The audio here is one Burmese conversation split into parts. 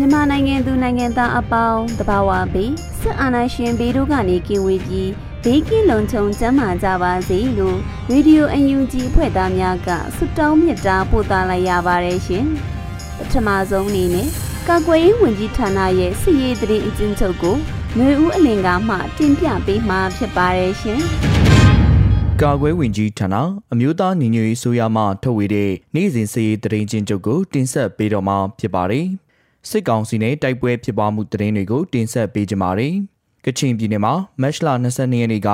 မြန်မာနိုင်ငံသူနိုင်ငံသားအပေါင်းတဘာဝပြီးစစ်အာဏာရှင်ဘေးတို့ကနေကင်းဝေးပြီးဘေးကင်းလုံခြုံကျန်းမာကြပါစေလို့ရေဒီယိုအန်ယူဂျီဖွဲ့သားများကဆုတောင်းမေတ္တာပို့သလိုက်ရပါတယ်ရှင်ပထမဆုံးအနေနဲ့ကာကွယ်ရေးဝန်ကြီးဌာနရဲ့စစ်ရေးတရင်အကျဉ်းချုပ်ကိုຫນွေဦးအလင်ကမှတင်ပြပေးမှာဖြစ်ပါတယ်ရှင်ကာကွယ်ဝင်ကြီးဌာနအမျိုးသားညီညွတ်ရေးဆိုရမှထုတ်ဝေတဲ့နေ့စဉ်စည်ရေးတရင်ချင်းချုပ်ကိုတင်ဆက်ပေးတော့မှာဖြစ်ပါတယ်။ စစ်ကောင်စီနဲ့တိုက်ပွဲဖြစ်ပွားမှုတရင်တွေကိုတင်ဆက်ပေးကြပါမယ်။ကချင်ပြည်နယ်မှာမတ်လ22ရက်နေ့က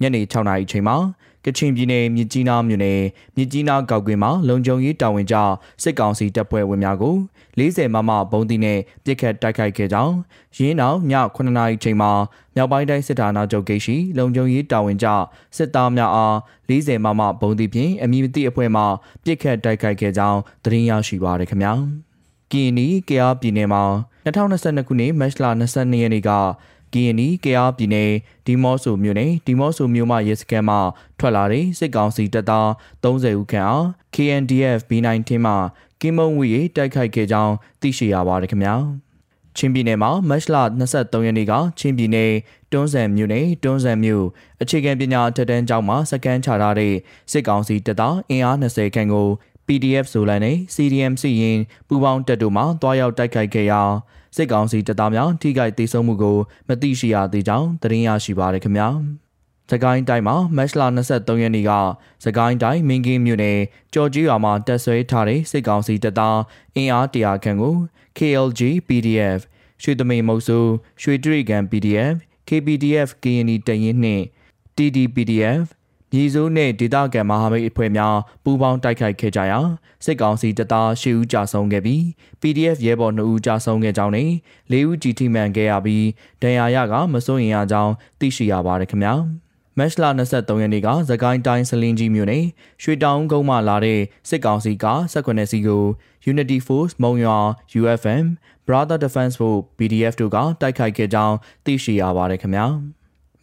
ညနေ6နာရီအချိန်မှာကချင်ပြည်နယ်မြစ်ကြီးနားမြို့နယ်မြစ်ကြီးနားကောက်ကွင်းမှာလုံခြုံရေးတာဝန်ကျစစ်ကောင်စီတပ်ဖွဲ့ဝင်များကို40မမဘုံတီနဲ့ပြစ်ခတ်တိုက်ခိုက်ခဲ့ကြောင်းရင်းနောက်ည9နာရီချိန်မှာမြောက်ပိုင်းတိုင်းစစ်ဌာနချုပ်ဂိတ်ရှိလုံခြုံရေးတာဝန်ကျစစ်သားများအား40မမဘုံတီဖြင့်အမည်မသိအဖွဲ့မှပြစ်ခတ်တိုက်ခိုက်ခဲ့ကြောင်းသတင်းရရှိပါရခင်ဗျာ။ ကီနီကယားပြည်နယ်မှာ2022ခုနှစ်မတ်လ22ရက်နေ့ကကီယနီကယားပြည်နယ်ဒီမော့ဆိုမြို့နယ်ဒီမော့ဆိုမြို့မှရဲစခန်းမှထွက်လာတဲ့စစ်ကောင်စီတပ်သား30ဦးခန့်အား KNDF B19 မှကင်းမုံဝီတိုက်ခိုက်ခဲ့ကြောင်းသိရှိရပါတယ်ခင်ဗျာချင်းပြည်နယ်မှာမတ်လ23ရက်နေ့ကချင်းပြည်နယ်တွန်းဆန်မြို့နယ်တွန်းဆန်မြို့အခြေခံပညာထက်တန်းကျောင်းမှာစကန်ချထားတဲ့စစ်ကောင်စီတပ်သားအင်အား20ခန့်ကို PDF ဇိုလန်နဲ့ CDM စီရင်ပူပေါင်းတပ်တို့မှတွားရောက်တိုက်ခိုက်ခဲ့ရာစစ်ကောင်စီတပ်သားများထိခိုက်ဒေဆုံးမှုကိုမသိရှိရသေးကြောင်းသတင်းရရှိပါရခင်ဗျာ။စကိုင်းတိုင်းမှာမတ်လ23ရက်နေ့ကစကိုင်းတိုင်းမင်းကင်းမြို့နယ်ကြော်ကြီးရွာမှာတပ်ဆွဲထားတဲ့စစ်ကောင်စီတပ်သားအင်အားတရာခန့်ကို KLG PDF ရွှေသမိန်မုတ်ဆိုးရွှေတရိကန် PDF KPDF KNI တရင်နှင့် TDPDF ပြည်စိုးနဲ့ဒေသခံမဟာမိတ်အဖွဲ့များပူးပေါင်းတိုက်ခိုက်ခဲ့ကြရာစစ်ကောင်စီတပ်သား၈ဦးကြာဆုံးခဲ့ပြီး PDF ရဲဘော်2ဦးကြာဆုံးခဲ့ကြောင်းနဲ့၄ဦးကြီးထိမှန်ခဲ့ရပြီးဒဏ်ရာရကမစိုးရင်ရကြောင်းသိရှိရပါတယ်ခင်ဗျာမက်လ23ရက်နေ့ကသကိုင်းတိုင်းစလင်းကြီးမြို့နယ်ရွှေတောင်ကုန်းမှလာတဲ့စစ်ကောင်စီက18စီကို Unity Force မုံရွာ UFM Brother Defense Force PDF တို့ကတိုက်ခိုက်ခဲ့ကြောင်းသိရှိရပါတယ်ခင်ဗျာ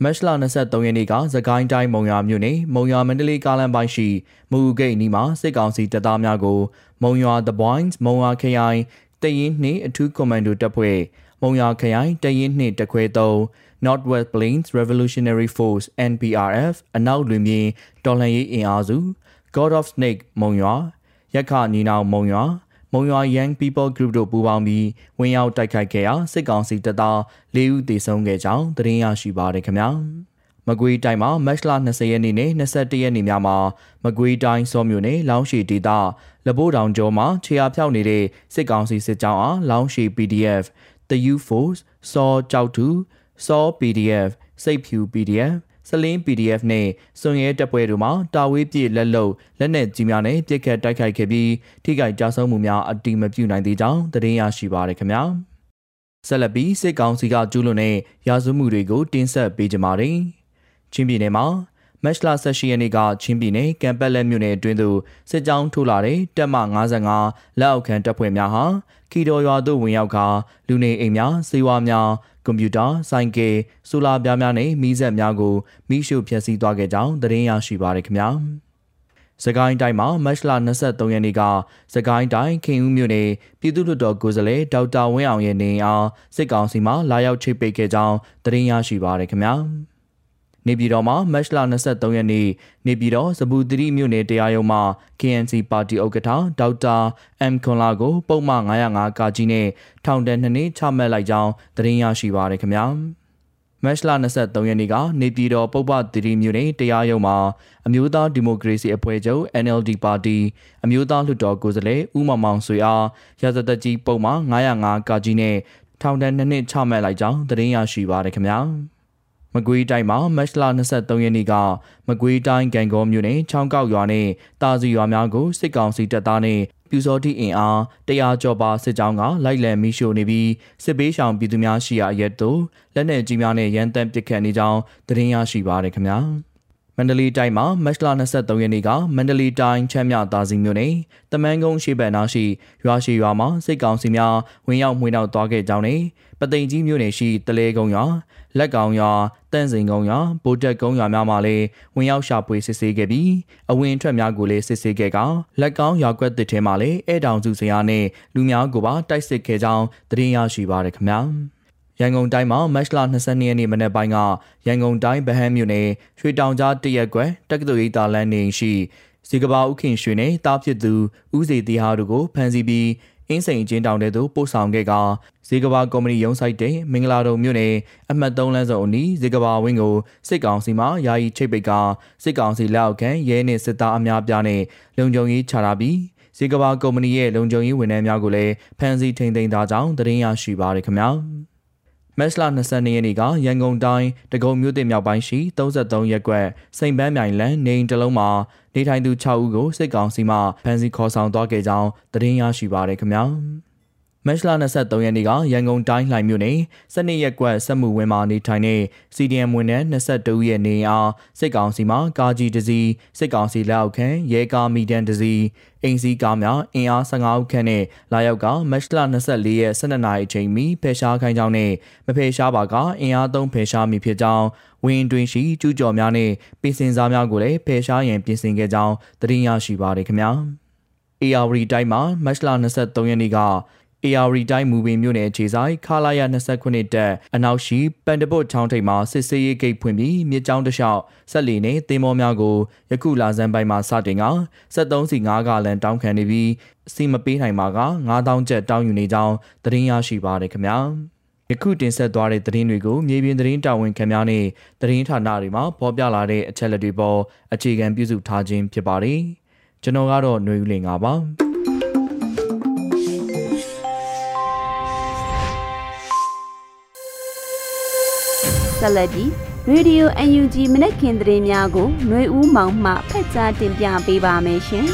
မတ်လ23ရက်နေ့ကသကိုင်းတိုင်းမုံရွာမြို့နယ်မုံရွာမန္တလေးကားလမ်းပိုင်းရှိမူဂိတ်နီးမှာစစ်ကောင်စီတပ်သားများကိုမုံရွာ The Boys မုံရွာခရိုင်တရင်နှင့်အထူးကွန်မန်ဒိုတပ်ဖွဲ့မုံရွာခရိုင်တရင်နှင့်တခွဲ3 Northwest Plains Revolutionary Force NPRF အနောက်လွင်ပြင်တော်လှန်ရေးအင်အားစု God of Snake မုံရွာရက်ခညီနောင်မုံရွာ မုံရွာ Young People Group တို့ပူးပေါင်းပြီးဝင်ရောက်တိုက်ခိုက်ခဲ့ရာစစ်ကောင်စီတပ်သား၄ဦးသေဆုံးခဲ့ကြောင်းသတင်းရရှိပါရခင်ဗျာမကွေးတိုင်းမှာမတ်လ20ရက်နေ့နဲ့21ရက်နေ့များမှာမကွေးတိုင်းစောမြို့နယ်လောင်းရှိဒေသလဘိုးတောင်ကျော်မှာခြေအားဖြောက်နေတဲ့စစ်ကောင်စီစစ်ကြောင်းအားလောင်းရှိ PDF The U Force စောကြောက်တူစော PDF စိတ်ဖြူ PDF စလင်း PDF နဲ့စွန်ရဲတပ်ပွဲတို့မှတာဝေးပြည့်လက်လုံလက်နက်ကြီးများနဲ့ပြစ်ခတ်တိုက်ခိုက်ခဲ့ပြီးထိခိုက်ကြဆုံးမှုများအတိမပြုနိုင်သေးကြောင်းသတင်းရရှိပါရခင်ဗျာဆက်လက်ပြီးစစ်ကောင်စီကကျူးလွန်တဲ့ရာဇဝမှုတွေကိုတင်ဆက်ပေးကြပါမယ်ချင်းပြည်နယ်မှာမတ်လ18ရက်နေ့ကချင်းပြည်နယ်ကံပက်လက်မြို့နယ်အတွင်းသို့စစ်ကြောင်းထိုးလာတဲ့တပ်မ55လက်အောက်ခံတပ်ဖွဲ့များဟာကီတော်ရွာသို့ဝင်ရောက်ကာလူနေအိမ်များစေဝါများ ကွန်ပျူတာဆိုင်ကယ်ဆိုလာပြားများနဲ့မီးစက်များကိုမိရှုဖျက်ဆီးသွားခဲ့ကြောင်းသတင်းရရှိပါရခင်ဗျာစကိုင်းတိုင်းမှာမတ်လ23ရက်နေ့ကစကိုင်းတိုင်းခင်ဦးမြို့နယ်ပြည်သူ့လွှတ်တော်ကိုယ်စားလှယ်ဒေါက်တာဝင်းအောင်ရဲ့နေအားစစ်ကောင်စီမှလာရောက်ချိတ်ပိတ်ခဲ့ကြောင်းသတင်းရရှိပါရခင်ဗျာ နေပြည်တော်မှာမတ်လ23ရက်နေ့နေပြည်တော်စပူသတိမြို့နယ်တရားရုံးမှာ KNC ပါတီဥက္ကဋ္ဌဒေါက်တာအမ်ခွန်လာကိုပုံမှန်905ကကြီးနဲ့ထောင်ဒဏ်2နှစ်ချမှတ်လိုက်ကြောင်းသတင်းရရှိပါရခင်ဗျာမတ်လ23ရက်နေ့ကနေပြည်တော်ပုပ္ပသတိမြို့နယ်တရားရုံးမှာအမျိုးသားဒီမိုကရေစီအဖွဲ့ချုပ် NLD ပါတီအမျိုးသားလွှတ်တော်ကိုယ်စားလှယ်ဦးမောင်မောင်ဆွေအားရာဇသက်ကြီးပုံမှန်905ကကြီးနဲ့ထောင်ဒဏ်2နှစ်ချမှတ်လိုက်ကြောင်းသတင်းရရှိပါရခင်ဗျာ မကွေးတိုင်းမှာမတ်လ23ရက်နေ့ကမကွေးတိုင်းကံကောမြို့နယ်ချောင်းကောက်ရွာနဲ့တာစီရွာများကိုစစ်ကောင်စီတပ်သားနဲ့ပြူစောတိအင်အားတရားကျော်ပါစစ်ကြောင်းကလိုက်လံမိရှို့နေပြီးစစ်ပေးရှောင်ပြည်သူများရှိရာအရက်တို့လက်နက်ကြီးများနဲ့ရန်တမ်းပစ်ခတ်နေကြောင်းသတင်းရရှိပါရခင်ဗျာ။ မန္တလေးတိုင်းမှာမတ်လ23ရက်နေ့ကမန္တလေးတိုင်းချမ်းမြသာစီမြို့နယ်တမန်ကုန်းရှိဘက်နာရှိရွာရှိရွာမှာစစ်ကောင်စီများဝင်ရောက်မှွေနှောက်သွားခဲ့ကြောင်းနဲ့ပသိမ်ကြီးမြို့နယ်ရှိတလဲကုန်းရွာလက်ကောင်ရွာတန့်စင်ကုန်းရွာဗိုလ်တက်ကုန်းရွာများမှာလည်းဝင်ရောက်ရှာဖွေစစ်ဆေးခဲ့ပြီးအဝင်ထွက်များကိုလည်းစစ်ဆေးခဲ့ကလက်ကောင်ရွာကွက်တစ်ထဲမှာလည်းအဲတောင်စုစရာနဲ့လူများကိုပါတိုက်စစ်ခဲ့ကြောင်းသတင်းရရှိပါရခင်ဗျာ။ ရန်ကုန်တိုင်းမှာမတ်လ22ရက်နေ့မနက်ပိုင်းကရန်ကုန်တိုင်းဗဟန်းမြို့နယ်ရွှေတောင်ကြားတရက်ကွယ်တက္ကသိုလ်ရေးတာလန်နေရှိစီကဘာဥခင်ရွှေနဲ့တားဖြစ်သူဦးစီတီဟာတို့ကိုဖမ်းဆီးပြီးအင်းစိန်ချင်းတောင်တဲ့သို့ပို့ဆောင်ခဲ့ကဇေကဘာကော်မတီရုံးဆိုင်တဲ့မင်္ဂလာတုံမြို့နယ်အမှတ်3လမ်းစုံအနီးဇေကဘာဝင်းကိုစစ်ကောင်စီမှယာယီချိတ်ပိတ်ကစစ်ကောင်စီလက်အောက်ခံရဲနှင့်စစ်သားအများပြားနဲ့လုံခြုံရေးချထားပြီးဇေကဘာကော်မတီရဲ့လုံခြုံရေးဝန်ထမ်းများကိုလည်းဖမ်းဆီးထိန်သိမ်းထားကြောင်းသတင်းရရှိပါရခင်ဗျာ။ မတ်လ22ရက်နေ့ကရန်ကုန်တိုင်းတကုံမြို့တင်မြောက်ပိုင်းရှိ33ရပ်ကွက်စိန်ပန်းမြိုင်လန်နေအိမ်တစ်လုံးမှာနေထိုင်သူ6ဦးကိုစစ်ကောင်စီမှဖမ်းဆီးခေါ်ဆောင်သွားခဲ့ကြောင်းသတင်းရရှိပါရခင်ဗျာ။ မတ်လ23ရက်နေ့ကရန်ကုန်တိုင်းလှိုင်မြို့နယ်စနစ်ရက်ကွက်စက်မှုဝင်းမှာနေထိုင်တဲ့ CDM ဝန်ထမ်း22ရဲ့နေအားစစ်ကောင်စီမှကားကြီးတစ်စီးစစ်ကောင်စီလက်အောက်ခံရဲကားမီတန်တစ်စီးအင်စီကားများအင်အား15ဦးခန့်နဲ့လာရောက်ကမတ်လ24ရက်12နာရီအချိန်မီဖယ်ရှားခိုင်းကြောင်းနဲ့မဖယ်ရှားပါကအင်အားသုံးဖယ်ရှားမိဖြစ်ကြောင်းဝင်းတွင်ရှိကျူးကျော်များနဲ့ပြင်ဆင်စားများကိုလည်းဖယ်ရှားရန်ပြင်ဆင်ခဲ့ကြောင်းသတင်းရရှိပါရခင်ဗျာ။ AR တိုင်းမှာမတ်လ23ရက်နေ့က AR တိုင်းမူပင်မြို့နယ်ခြေဆိုင်ခလာရ29တက်အနောက်ရှိပန်တပုတ်ချောင်းထိပ်မှာစစ်ဆေးရေးဂိတ်ဖွင့်ပြီးမြစ်ကြောင်းတစ်လျှောက်ဆက်လီနဲ့သင်းမောများကိုယခုလာဇန်ပိုင်းမှာစတင်က73စီ9ကလန်တောင်းခံနေပြီးစီမပေးနိုင်ပါက9000ကျပ်တောင်းယူနေကြောင်းသတင်းရရှိပါတယ်ခင်ဗျာယခုတင်ဆက်သွားတဲ့သတင်းတွေကိုမြေပြင်သတင်းတာဝန်ခံများနဲ့သတင်းဌာနတွေမှာဖော်ပြလာတဲ့အချက်အလက်တွေပေါ်အခြေခံပြုစုထားခြင်းဖြစ်ပါတယ်ကျွန်တော်ကတော့ຫນွေဦးလင်ပါ ဆက်လက်ပြီးရေဒီယို UNG မနက်ခင်းသတင်းများကိုຫນွေဦးမောင်မှဖတ်ကြားတင်ပြပေးပါမယ်ရှင်။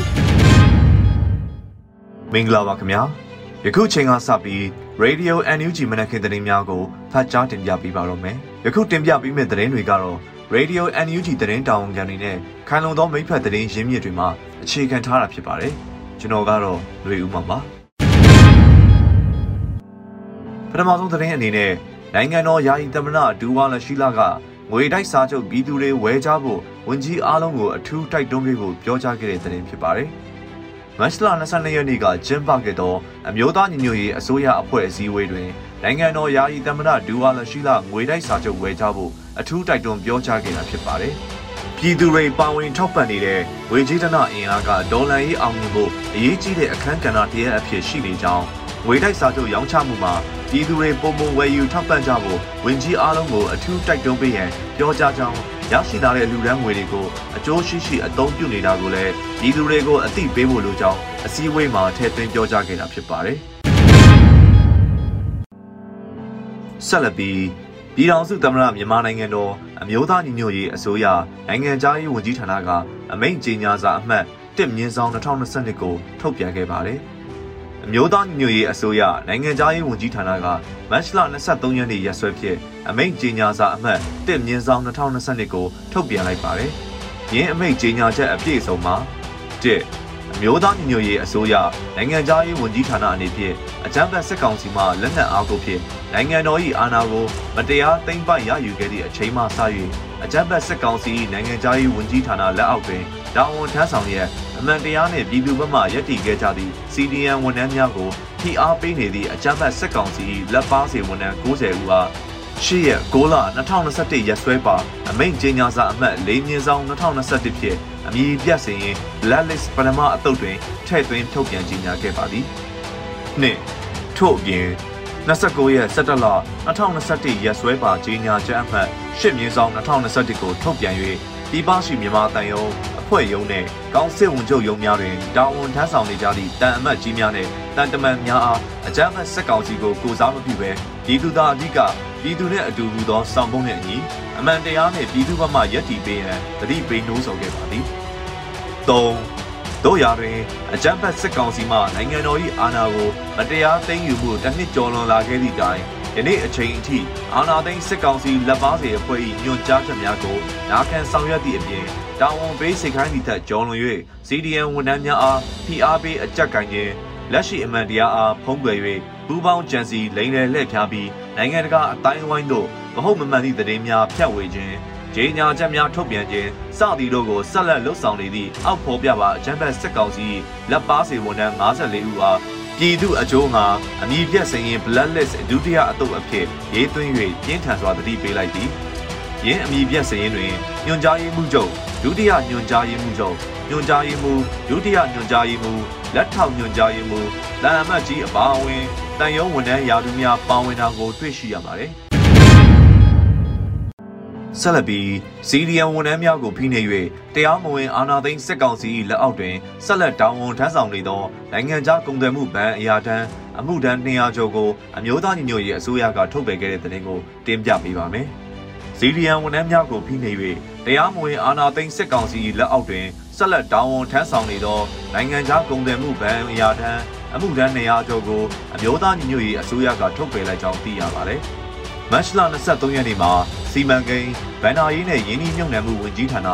မင်္ဂလာပါခင်ဗျာ။ယခုချိန်ကစပြီး Radio UNG မနက်ခင်းသတင်းများကိုဖတ်ကြားတင်ပြပေးပါတော့မယ်။ယခုတင်ပြပေးမယ့်သတင်းတွေကတော့ Radio UNG သတင်းတာဝန်ခံတွေနဲ့ခိုင်လုံသောမိဖက်သတင်းရင်းမြစ်တွေမှာအခြေခံထားတာဖြစ်ပါတယ်။ကျွန်တော်ကတော့ຫນွေဦးမောင်ပါ။ပထမဆုံးသတင်းအနေနဲ့ နိုင်ငံတော်ယာယီသမ္မတဒူဝါလရှိလာကငွေတိုက်စာချုပ်ပြည်သူတွေဝယ်ကြဖို့ဝန်ကြီးအားလုံးကိုအထူးတိုက်တွန်းပေးဖို့ပြောကြားခဲ့တဲ့သတင်းဖြစ်ပါတယ်။မတ်လ22ရက်နေ့ကကျင်းပခဲ့သောအမျိုးသားညီညွတ်ရေးအစိုးရအဖွဲ့အစည်းအဝေးတွင်နိုင်ငံတော်ယာယီသမ္မတဒူဝါလရှိလာငွေတိုက်စာချုပ်ဝယ်ကြဖို့အထူးတိုက်တွန်းပြောကြားခဲ့တာဖြစ်ပါတယ်။ပြည်သူတွေပါဝင်ထောက်ပံ့နေတဲ့ဝေကြီးတနာအင်အားကဒေါ်လာရေးအောင်မြင်ဖို့အရေးကြီးတဲ့အခန်းကဏ္ဍတစ်ရပ်အဖြစ်ရှိနေကြောင်းငွေတိုက်စာချုပ်ရောင်းချမှုမှာ ပြည်သူတွေပုံပုံဝယ်ယူထောက်ပံ့ကြဖို့ဝင်ကြီးအားလုံးကိုအထူးတိုက်တွန်းပေးရန်ပြောကြားကြောင်းရရှိလာတဲ့လူဒန်းငွေတွေကိုအကျိုးရှိရှိအသုံးပြုနေတာကိုလည်းပြည်သူတွေကိုအသိပေးဖို့လိုကြောင်းအစည်းအဝေးမှာထည့်သွင်းပြောကြားခဲ့တာဖြစ်ပါတယ်။ဆက်လက်ပြီးပြည်ထောင်စုသမ္မတမြန်မာနိုင်ငံတော်အမျိုးသားညီညွတ်ရေးအစိုးရနိုင်ငံသားရေးဝန်ကြီးဌာနကအမိန့်ကြေညာစာအမှတ်1မြင်းဆောင်2022ကိုထုတ်ပြန်ခဲ့ပါတယ်။အ မျိုးသားညီညွတ်ရေးအစိုးရနိုင်ငံသားရေးဝန်ကြီးဌာနကမတ်လ23ရက်နေ့ရက်စွဲဖြင့်အမိန့်ကြေညာစာအမှတ်1မြင်းဆောင်2022ကိုထုတ်ပြန်လိုက်ပါတယ်။ယင်းအမိန့်ကြေညာချက်အပြည့်အစုံမှာ1အ မျိုးသားညီညွတ်ရေးအစိုးရနိုင်ငံသားရေးဝန်ကြီးဌာနအနေဖြင့်အကြမ်းဖက်စစ်ကောင်စီမှလက်နက်အားကိုဖြင့်နိုင်ငံတော်၏အာဏာကိုမတရားသိမ်းပိုက်ရယူခဲ့သည့်အချိန်မှစ၍အကြမ်းဖက်စစ်ကောင်စီနိုင်ငံသားရေးဝန်ကြီးဌာနလက်အောက်တွင်တာဝန်ထမ်းဆောင်ရအမှန်တရားနှင့်ပြည်သူ့ဘက်မှယက်တည်ခဲ့ကြသည့် CDN ဝန်ထမ်းများကိုထိအားပေးနေသည့်အကြမ်းဖက်စစ်ကောင်စီလက်ပါစီဝန်ထမ်း90ဦးအား 8ရက်6လ2021ရက်စွဲပါအမိန့်ကြေညာစာအမှတ်၄မြင်းဆောင်2021ဖြင့်အမည်ပြတ်စင်ရင် blacklist ပထမအတုပ်တွင်ထည့်သွင်းထုတ်ပြန်ကြေညာခဲ့ပါသည်။နှစ်ထို့အပြင်29ရက်17လ2021ရက်စွဲပါကြေညာချက်အမှတ်8မြင်းဆောင်2021ကိုထုတ်ပြန်၍ဒီပါရှိမြန်မာတန်ယုံအဖွဲ့ရုံးနဲ့ကောင်းစစ်ဝန်ချုပ်ရုံးများတွင်တာဝန်ထမ်းဆောင်နေကြသည့်တန်အမတ်ကြီးများနှင့်တန်တမန်များအားအကြမ်းဖက်စစ်ကောင်စီကိုကိုစားမပြုဘဲပြည်သူသားအဓိက ပြည်သူနှင့်အတူတူသောစောင့်ပုံးနှင့်အညီအမှန်တရားနှင့်ပြည်သူ့ဘက်မှယက်တီပေးရန်တတိပေးနှိုးဆော်ခဲ့ပါသည်၃တို့ရာတွင်အကြမ်းဖက်စစ်ကောင်စီမှနိုင်ငံတော်၏အာဏာကိုမတရားသိမ်းယူမှုတစ်နှစ်ကျော်လွန်လာခဲ့သည့်တိုင်ယနေ့အချိန်အထိအာဏာသိမ်းစစ်ကောင်စီလက်ပါစီအဖွဲ့၏ညွှန်ကြားချက်များကိုနာခံဆောင်ရွက်သည့်အပြင်တာဝန်ပေးစိတ်ခိုင်းသည့်ထက်ကျော်လွန်၍ CDN ဝန်ထမ်းများအားဖိအားပေးအကြက်ကိုင်ခြင်းလက်ရှိအမှန်တရားအားဖုံးကွယ်၍ ပူးပေါင်းကြံစီလိမ်လည်လှည့်ဖျားပြီးနိုင်ငံတကာအတိုင်းအဝိုင်းတို့မဟုတ်မမှန်သည့်သတင်းများဖြန့်ဝေခြင်းကြေညာချက်များထုတ်ပြန်ခြင်းစသည်တို့ကိုဆက်လက်လှုပ်ဆောင်နေသည့်အောက်ဖော်ပြပါအကြမ်းဖက်စစ်ကောင်စီလက်ပါစီဝန်ထမ်း54ဦးအားပြည်သူအကျိုးမှာအမည်ပြတ်စင်ရင် blacklist ဒုတိယအတုပ်အဖြစ်ရေးသွင်း၍ပြင်းထန်စွာတတိပေးလိုက်သည်။ယင်းအမည်ပြတ်စင်ရင်တွင်ညွန်ကြားရေးမှုချုပ်ဒုတိယညွန်ကြားရေးမှုချုပ်ညွန်ကြားရေးမှုဒုတိယညွန်ကြားရေးမှုလက်ထောက်ညွန်ကြားရေးမှုတန်အမတ်ကြီးအပါအဝင် တန်ရုံးဝန်ထမ်းရာထူးများပါဝင်တာကိုတွေ့ရှိရပါတယ်။ဆက်လက်ပြီး CDM ဝန်ထမ်းများကိုဖိနှိပ်၍တရားမဝင်အာဏာသိမ်းစစ်ကောင်စီ၏လက်အောက်တွင်ဆက်လက်တောင်းဝန်ထမ်းဆောင်နေသောနိုင်ငံခြားကုန်သွယ်မှုဘဏ်အရာထမ်းအမှုထမ်း200ကျော်ကိုအမျိုးသားညီညွတ်ရေးအစိုးရကထုတ်ပယ်ခဲ့တဲ့သတင်းကိုတင်ပြပေးပါမယ်။ CDM ဝန်ထမ်းများကိုဖိနှိပ်၍တရားမဝင်အာဏာသိမ်းစစ်ကောင်စီ၏လက်အောက်တွင်ဆက်လက်တောင်းဝန်ထမ်းဆောင်နေသောနိုင်ငံခြားကုန်သွယ်မှုဘဏ်အရာထမ်း အမှုထမ်း200ကျော်ကိုအမျိုးသားညီညွတ်ရေးအစိုးရကထုတ်ပယ်လိုက်ကြောင်းသိရပါတယ်။မတ်လ23ရက်နေ့မှာစီမံကိန်းဗန်နာရေးနဲ့ရင်းနှီးမြှုပ်နှံမှုဝန်ကြီးဌာန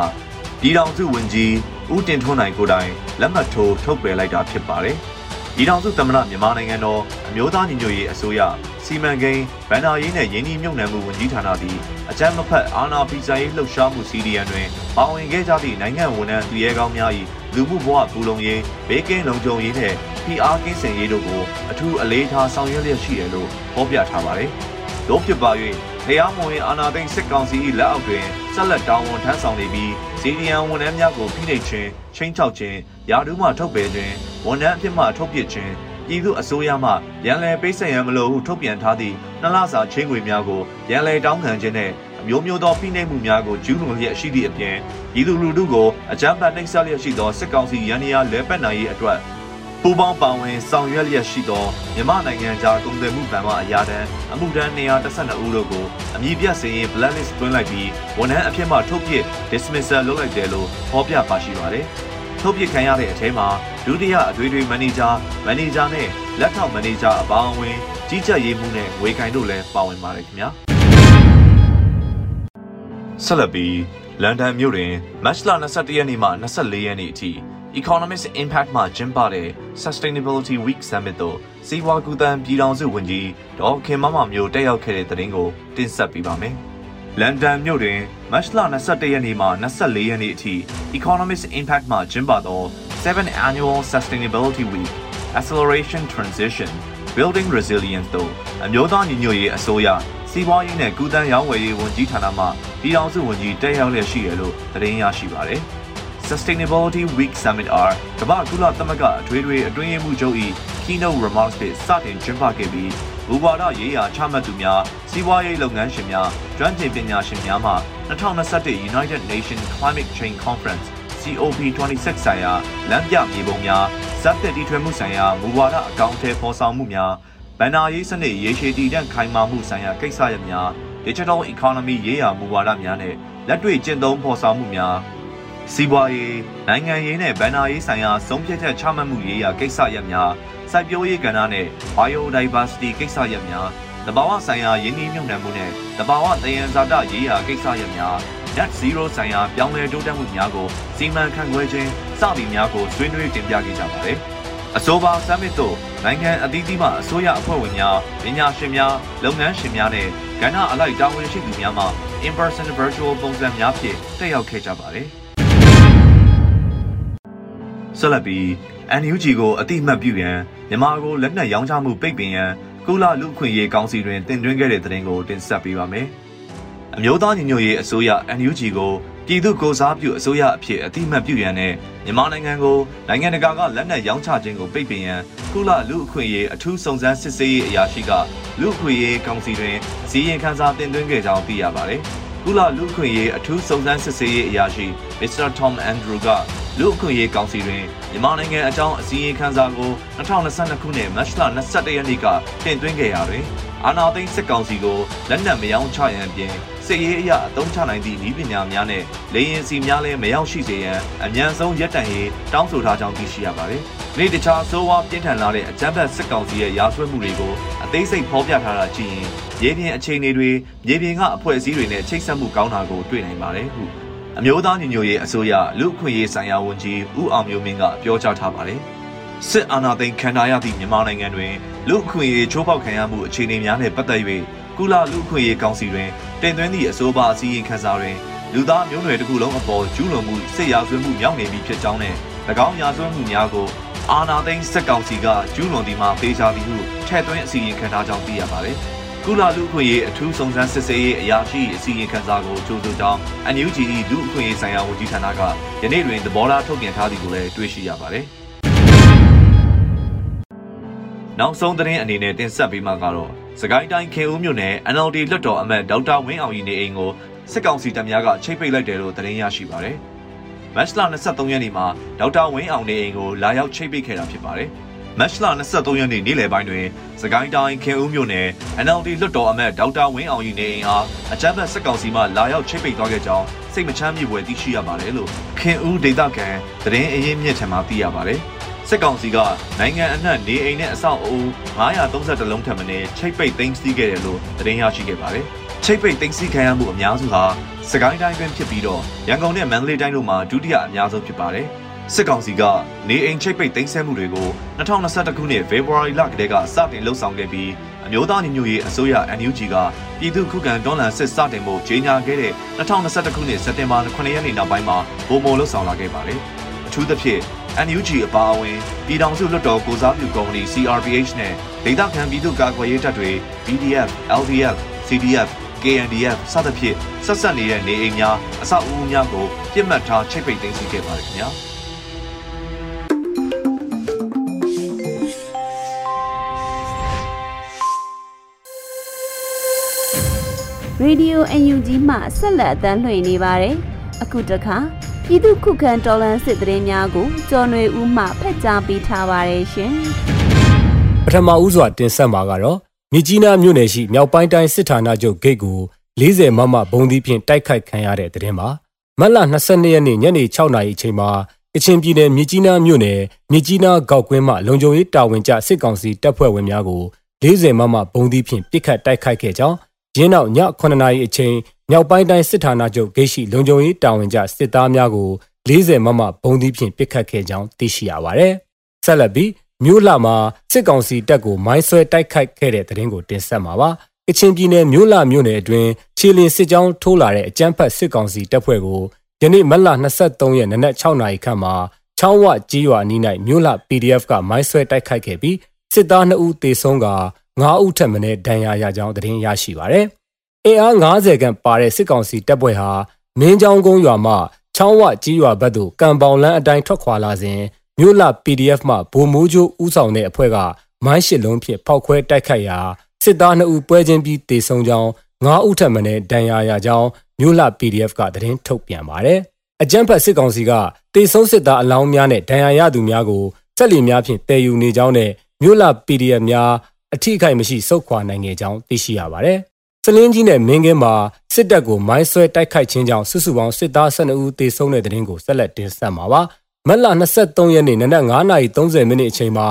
ပြည်ထောင်စုဝန်ကြီးဦးတင်ထွန်းနိုင်ကိုတိုင်လက်မှတ်ထိုးထုတ်ပယ်လိုက်တာဖြစ်ပါတယ်။ပြည်ထောင်စုသမ္မတမြန်မာနိုင်ငံတော်အမျိုးသားညီညွတ်ရေးအစိုးရစီမံကိန်းဗန်နာရေးနဲ့ရင်းနှီးမြှုပ်နှံမှုဝန်ကြီးဌာနသည်အကြမ်းမဖက်အာဏာဖီဆိုင်ရေးလှုပ်ရှားမှု CDN တွင်ပါဝင်ခဲ့ကြသည့်နိုင်ငံဝန်ထမ်းသူရဲကောင်းများ၏လူမှုဘဝပူလုံရေးဘေးကင်းလုံခြုံရေးနဲ့ PR ကင်းစင်ရေးတို့ကိုအထူးအလေးထားဆောင်ရွက်လျက်ရှိတယ်လို့ဖော်ပြထားပါတယ်။တို့ဖြစ်ပါ၍တရားမဝင်အာဏာသိမ်းစစ်ကောင်စီ၏လက်အောက်တွင်ဆက်လက်တောင်းဝန်ထမ်းဆောင်နေပြီးစီဒီယန်ဝန်ထမ်းများကိုဖိနှိပ်ခြင်းချင်းချောက်ခြင်းယာဒူးမှထုတ်ပယ်ခြင်းဝန်ထမ်းအဖြစ်မှထုတ်ပစ်ခြင်းပြည်သူအစိုးရမှရန်လည်ပေးဆက်ရန်မလိုဟုထုတ်ပြန်ထားသည့်နှစ်လစာချင်းငွေများကိုရန်လည်တောင်းခံခြင်းနဲ့အမျိုးမျိုးသောဖိနှိပ်မှုများကိုကျူးလွန်လျက်ရှိသည့်အပြင်ပြည်သူလူထုကိုအကြမ်းဖက်နှိပ်စက်လျက်ရှိသောစစ်ကောင်စီရန်ရာလဲပတ်နိုင်ရေးအတွက် ပူပေါင်းပါဝင်ဆောင်ရွက်လျက်ရှိသောမြန်မာနိုင်ငံသားကုန်သွယ်မှုဗန်မှအရာတန်းအမှုတန်း212ဦးတို့ကိုအမည်ပြစင်ရင် blacklist တွင်းလိုက်ပြီးဝန်ထမ်းအဖြစ်မှထုတ်ပစ် dismissal လုပ်လိုက်တယ်လို့ဖော်ပြပါရှိပါတယ်။ထုတ်ပစ်ခံရတဲ့အထဲမှာဒုတိယအထွေထွေမန်နေဂျာမန်နေဂျာနဲ့လက်ထောက်မန်နေဂျာအပါအဝင်ကြီးကြပ်ရေးမှုနဲ့ငွေခိုင်တို့လည်းပါဝင်ပါတယ်ခင်ဗျာ။ဆက်လက်ပြီးလန်ဒန်မြို့တွင်မတ်လ22ရက်နေ့မှ24ရက်နေ့အထိ Economist Impact မှာကျင်းပတဲ့ Sustainability Week Summit သို့စီးပွားကူးသန်းပြည်ထောင်စုဝန်ကြီးဒေါက်ခင်မမမျိုးတက်ရောက်ခဲ့တဲ့သတင်းကိုတင်ဆက်ပေးပါမယ်။လန်ဒန်မြို့တွင်မတ်လ21ရက်နေ့မှ24ရက်နေ့အထိ Economist Impact မှာကျင်းပသော 7th Annual Sustainability Week Acceleration Transition Building Resilience တို့အမျိုးသားညီညွတ်ရေးအစိုးရစီးပွားရေးနဲ့ကုသန်းရောင်းဝယ်ရေးဝန်ကြီးဌာနမှပြည်ထောင်စုဝန်ကြီးတက်ရောက်လျက်ရှိတယ်လို့သတင်းရရှိပါတယ်။ Sustainability Week Summit အားကမ္ဘာကုလသမဂ္ဂအထွေထွေအတွင်းရေးမှူးချုပ်၏ keynote remarks ဖြင့်စတင်ကျင်းပခဲ့ပြီးဘူဝါဒရေးရာချမှတ်သူများစီးပွားရေးလုပ်ငန်းရှင်များကျွမ်းကျင်ပညာရှင်များမှ2021 United Nations Climate Change Conference COP26 ဆိုင်ရာလမ်းပြမြေပုံများစက်သက်တီထွေမှုဆိုင်ရာမူဝါဒအကောင့်ထဲပေါ်ဆောင်မှုများဗန်နာရေးစနစ်ရေရှည်တည်တံ့ခိုင်မာမှုဆိုင်ရာကိစ္စရပ်များ Digital Economy ရေးရာမူဝါဒများနဲ့လက်တွေ့ကျင့်သုံးဖော်ဆောင်မှုများ စီးပွားရေးနိုင်ငံရေးနဲ့ဗန်နာရေးဆိုင်ရာဆုံးဖြတ်ချက်ချမှတ်မှုရေးရာကိစ္စရပ်များစိုက်ပျိုးရေးကဏ္ဍနဲ့ biodiversity ကိစ္စရပ်များတဘာဝဆိုင်ရာယင်းနှီးမြှုပ်နှံမှုနဲ့တဘာဝသယံဇာတရေးရာကိစ္စရပ်များ net zero ဆိုင်ရာပြောင်းလဲတိုးတက်မှုများကိုစီမံခန့်ခွဲခြင်းစသည်များကိုဆွေးနွေးတင်ပြခဲ့ကြပါတယ်။အဆိုပါ summit သို့နိုင်ငံအသီးသီးမှအစိုးရအဖွဲ့ဝင်များပညာရှင်များလုပ်ငန်းရှင်များနဲ့ကဏ္ဍအလိုက်တာဝန်ရှိသူများမှ in-person virtual ပုံစံများဖြင့်တက်ရောက်ခဲ့ကြပါတယ်။ ဆက်လက်ပြီး NUG ကိုအတိမတ်ပြုရန်မြန်မာကိုလက်နက်ရောင်းချမှုပိတ်ပင်ရန်ကုလလူခွင့်ရေးကောင်စီတွင်တင်သွင်းခဲ့တဲ့သတင်းကိုတင်ဆက်ပေးပါမယ်။အမျိုးသားညီညွတ်ရေးအစိုးရ NUG ကိုပြည်သူ့ကိုစားပြုအစိုးရအဖြစ်အတိအမှတ်ပြုရန်နဲ့မြန်မာနိုင်ငံကိုနိုင်ငံတကာကလက်နက်ရောင်းချခြင်းကိုပိတ်ပင်ရန်ကုလလူအခွင့်အရေးအထူးစုံစမ်းစစ်ဆေးရေးအရာရှိကလူအခွင့်အရေးကောင်စီတွင်စီရင်ခန်းစာတင်သွင်းခဲ့ကြောင်းသိရပါတယ်။ကုလလူအခွင့်အရေးအထူးစုံစမ်းစစ်ဆေးရေးအရာရှိ Mr. Tom Andrew က လူအခွင့်အရေးကောင်စီတွင်မြန်မာနိုင်ငံအကြောင်းအစည်းအဝေးခန်းစာကို2022ခုနှစ်မတ်လ22ရက်နေ့ကတင်သွင်းခဲ့ရာတွင်အာနာသိန်းစစ်ကောင်စီကိုလက်နက်မယောင်းချရန်ပြင်စစ်ရေးအရာအသုံးချနိုင်သည့်ဤပညာများနဲ့လေရင်စီများလည်းမရောက်ရှိစေရန်အမြန်ဆုံးရပ်တန့်ရေးတောင်းဆိုထားကြောင်းသိရှိရပါတယ်။နေ့တခြားဆိုးဝါးပြင်းထန်လာတဲ့အကြမ်းဖက်စစ်ကောင်စီရဲ့ရာဆွဲမှုတွေကိုအသေးစိတ်ဖော်ပြထားတာကြည့်ရင်ရေပြင်အခြေအနေတွေမြေပြင်ကအဖွဲ့အစည်းတွေနဲ့ချိတ်ဆက်မှုကောင်းတာကိုတွေ့နိုင်ပါတယ်ဟု အမျိုးသားညီညွတ်ရေးအစိုးရလူ့အခွင့်အရေးဆိုင်ရာဝန်ကြီးဦးအောင်မျိုးမင်းကပြောကြားထားပါတယ်။စစ်အာဏာသိမ်းခံရသည့်မြန်မာနိုင်ငံတွင်လူ့အခွင့်အရေးချိုးဖောက်ခံရမှုအခြေအနေများနဲ့ပတ်သက်၍ကုလလူ့အခွင့်အရေးကောင်စီတွင်တင်သွင်းသည့်အဆိုပါအစည်းအဝေးခန်းစာတွင်လူသားမျိုးနွယ်တစ်ခုလုံးအပေါ်ကျူးလွန်မှုစစ်ရာဇဝတ်မှုမြောက်နေပြီဖြစ်ကြောင်းနဲ့၎င်းရာဇဝတ်မှုများကိုအာဏာသိမ်းစစ်ကောင်စီကကျူးလွန်သည်မှာဖေးချသည်ဟုထည့်သွင်းအစီရင်ခံထားကြောင်းသိရပါတယ်။ ကုလလူခွင့်ရေးအထူးစုံစမ်းစစ်ဆေးရေးအရာရှိအစည်းအဝေးခန်းစာကိုကြိုးဆိုကြောင်း NUG လူအခွင့်ရေးဆိုင်ရာဝန်ကြီးဌာနကယနေ့တွင်သဘောထားထုတ်ပြန်ထားသည်ကိုလည်းတွေ့ရှိရပါတယ်။နောက်ဆုံးသတင်းအနေနဲ့တင်ဆက်ပေးမှာကတော့စကိုင်းတိုင်းခင်ဦးမြို့နယ် NLD လွှတ်တော်အမတ်ဒေါက်တာဝင်းအောင်ကြီးနေအိမ်ကိုစစ်ကောင်စီတပ်များကချိတ်ပိတ်လိုက်တယ်လို့သတင်းရရှိပါတယ်။မတ်လ23ရက်နေ့မှာဒေါက်တာဝင်းအောင်နေအိမ်ကိုလာရောက်ချိတ်ပိတ်ခဲ့တာဖြစ်ပါတယ်။ မတ်လ23ရက်နေ့နေ့လယ်ပိုင်းတွင်စကိုင်းတိုင်းခင်ဦးမြို့နယ် NLD လွှတ်တော်အမတ်ဒေါက်တာဝင်းအောင်ကြီးနေအိမ်အားအကြမ်းဖက်စစ်ကောင်စီမှလာရောက်ချိတ်ပိတ်သွားခဲ့ကြောင်းစိတ်မချမ်းမြေပွဲသိရှိရပါတယ်လို့ခင်ဦးဒေသခံသတင်းအရင်းမြစ်ထံမှသိရပါတယ်စစ်ကောင်စီကနိုင်ငံအနှံ့နေအိမ်နဲ့အဆောက်အဦ932လုံးထပ်မံချိတ်ပိတ်သိမ်းဆည်းခဲ့တယ်လို့သတင်းရရှိခဲ့ပါတယ်ချိတ်ပိတ်သိမ်းဆည်းခံရမှုအများစုဟာစကိုင်းတိုင်းတွင်ဖြစ်ပြီးတော့ရန်ကုန်နဲ့မန္တလေးတိုင်းတို့မှာဒုတိယအများဆုံးဖြစ်ပါတယ်။ စစ်ကောင်စီကနေအိမ်ချိတ်ပိတ်သိမ်းဆည်းမှုတွေကို2021ခုနှစ်ဖေဖော်ဝါရီလကတည်းကစတင်လှုပ်ဆောင်ခဲ့ပြီးအမျိုးသားညီညွတ်ရေးအစိုးရ NUG ကပြည်သူ့ခုခံတွန်းလှန်စစ်စတင်ဖို့ကြေညာခဲ့တဲ့2021ခုနှစ်စက်တင်ဘာ9ရက်နေ့နောက်ပိုင်းမှာပုံမလှုပ်ဆောင်လာခဲ့ပါတယ်။အထူးသဖြင့် NUG အပါအဝင်ပြည်ထောင်စုလွှတ်တော်ကိုစားပြုကော်မတီ CRPH နဲ့ဒေသခံပြည်သူ့ကာကွယ်ရေးတပ်တွေ BDF, LDF, CDF KNDF စသဖြင့်ဆက်ဆက်နေတဲ့နေအိမ်များအဆောက်အဦများကိုပြစ်မှတ်ထားချိတ်ပိတ်သိမ်းဆည်းခဲ့ပါတယ်ခင်ဗျာ။ Radio UNG မှဆက်လက်အသံလွှင့်နေပါတယ်။အခုတခါပြည်သူခုခံတော်လှန်စစ်တရင်များကိုကျော်နေဦးမှဖက်ကြားပေးထားပါတယ်ရှင်။ပထမဦးစွာတင်ဆက်မှာကတော့မြကြီးနားမြို့နယ်ရှိမြောက်ပိုင်းတိုင်းစစ်ဌာနချုပ်ဂိတ်ကို40မမဘုံသီးဖြင့်တိုက်ခိုက်ခံရတဲ့တရင်ပါ။မတ်လ22ရက်နေ့ညနေ6နာရီအချိန်မှာကချင်ပြည်နယ်မြကြီးနားမြို့နယ်မြကြီးနားကောက်ကွင်းမှလုံခြုံရေးတာဝန်ကျစစ်ကောင်စီတပ်ဖွဲ့ဝင်များကို40မမဘုံသီးဖြင့်ပစ်ခတ်တိုက်ခိုက်ခဲ့ကြောင်း ရင်းနောက်ည9နာရီအချိန်မြောက်ပိုင်းတိုင်းစစ်ဌာနချုပ်ဂိတ်ရှိလုံခြုံရေးတာဝန်ကျစစ်သားများကို40မမဘုံသီးဖြင့်ပစ်ခတ်ခဲ့ကြောင်းသိရှိရပါတယ်။ဆက်လက်ပြီးမြို့လှမှာစစ်ကောင်စီတပ်ကိုမိုင်းဆွဲတိုက်ခိုက်ခဲ့တဲ့တဲ့ရင်ကိုတင်ဆက်မှာပါ။ကချင်ပြည်နယ်မြို့လှမြို့နယ်အတွင်းခြေလင်စစ်ကြောင်းထိုးလာတဲ့အကြမ်းဖက်စစ်ကောင်စီတပ်ဖွဲ့ကိုယနေ့မတ်လ23ရက်နနက်6နာရီခန့်မှာချောင်းဝကြီးရွာနီး၌မြို့လှ PDF ကမိုင်းဆွဲတိုက်ခိုက်ခဲ့ပြီးစစ်သား2ဦးသေဆုံးက 9ဦးထက်မနည်းဒဏ်ရာရကြောင်းသတင်းရရှိပါရယ်။အင်အား90ခန့်ပါတဲ့စစ်ကောင်စီတပ်ဖွဲ့ဟာမင်းချောင်းကုန်းရွာမှချောင်းဝကြီးရွာဘက်သို့ကံပေါင်လန်းအတိုင်းထွက်ခွာလာစဉ်မြို့လ PDF မှဗိုလ်မိုးချိုးဦးဆောင်တဲ့အဖွဲ့ကမိုင်းရှစ်လုံးဖြင့်ဖောက်ခွဲတိုက်ခိုက်ရာစစ်သား2ဦးပွဲချင်းပြီးတေဆုံးကြောင်း9ဦးထက်မနည်းဒဏ်ရာရကြောင်းမြို့လ PDF ကသတင်းထုတ်ပြန်ပါတယ်။အကြမ်းဖက်စစ်ကောင်စီကတေဆုံးစစ်သားအလောင်းများနဲ့ဒဏ်ရာရသူများကိုစက်လီများဖြင့်တည်ယူနေကြောင်းနဲ့မြို့လ PDF များ အထိအခိုက်မရှိစုခွာနိုင်ခဲ့ကြောင်းသိရှိရပါတယ်။စလင်းကြီးနဲ့မင်းကင်းမှာစစ်တပ်ကိုမိုင်းဆွဲတိုက်ခိုက်ခြင်းကြောင့်စုစုပေါင်းစစ်သား12ဦးသေဆုံးတဲ့တဲ့ရင်ကိုဆက်လက်တင်ဆက်မှာပါ။မက်လ23ရက်နေ့နနက်9:30မိနစ်အချိန်မှာ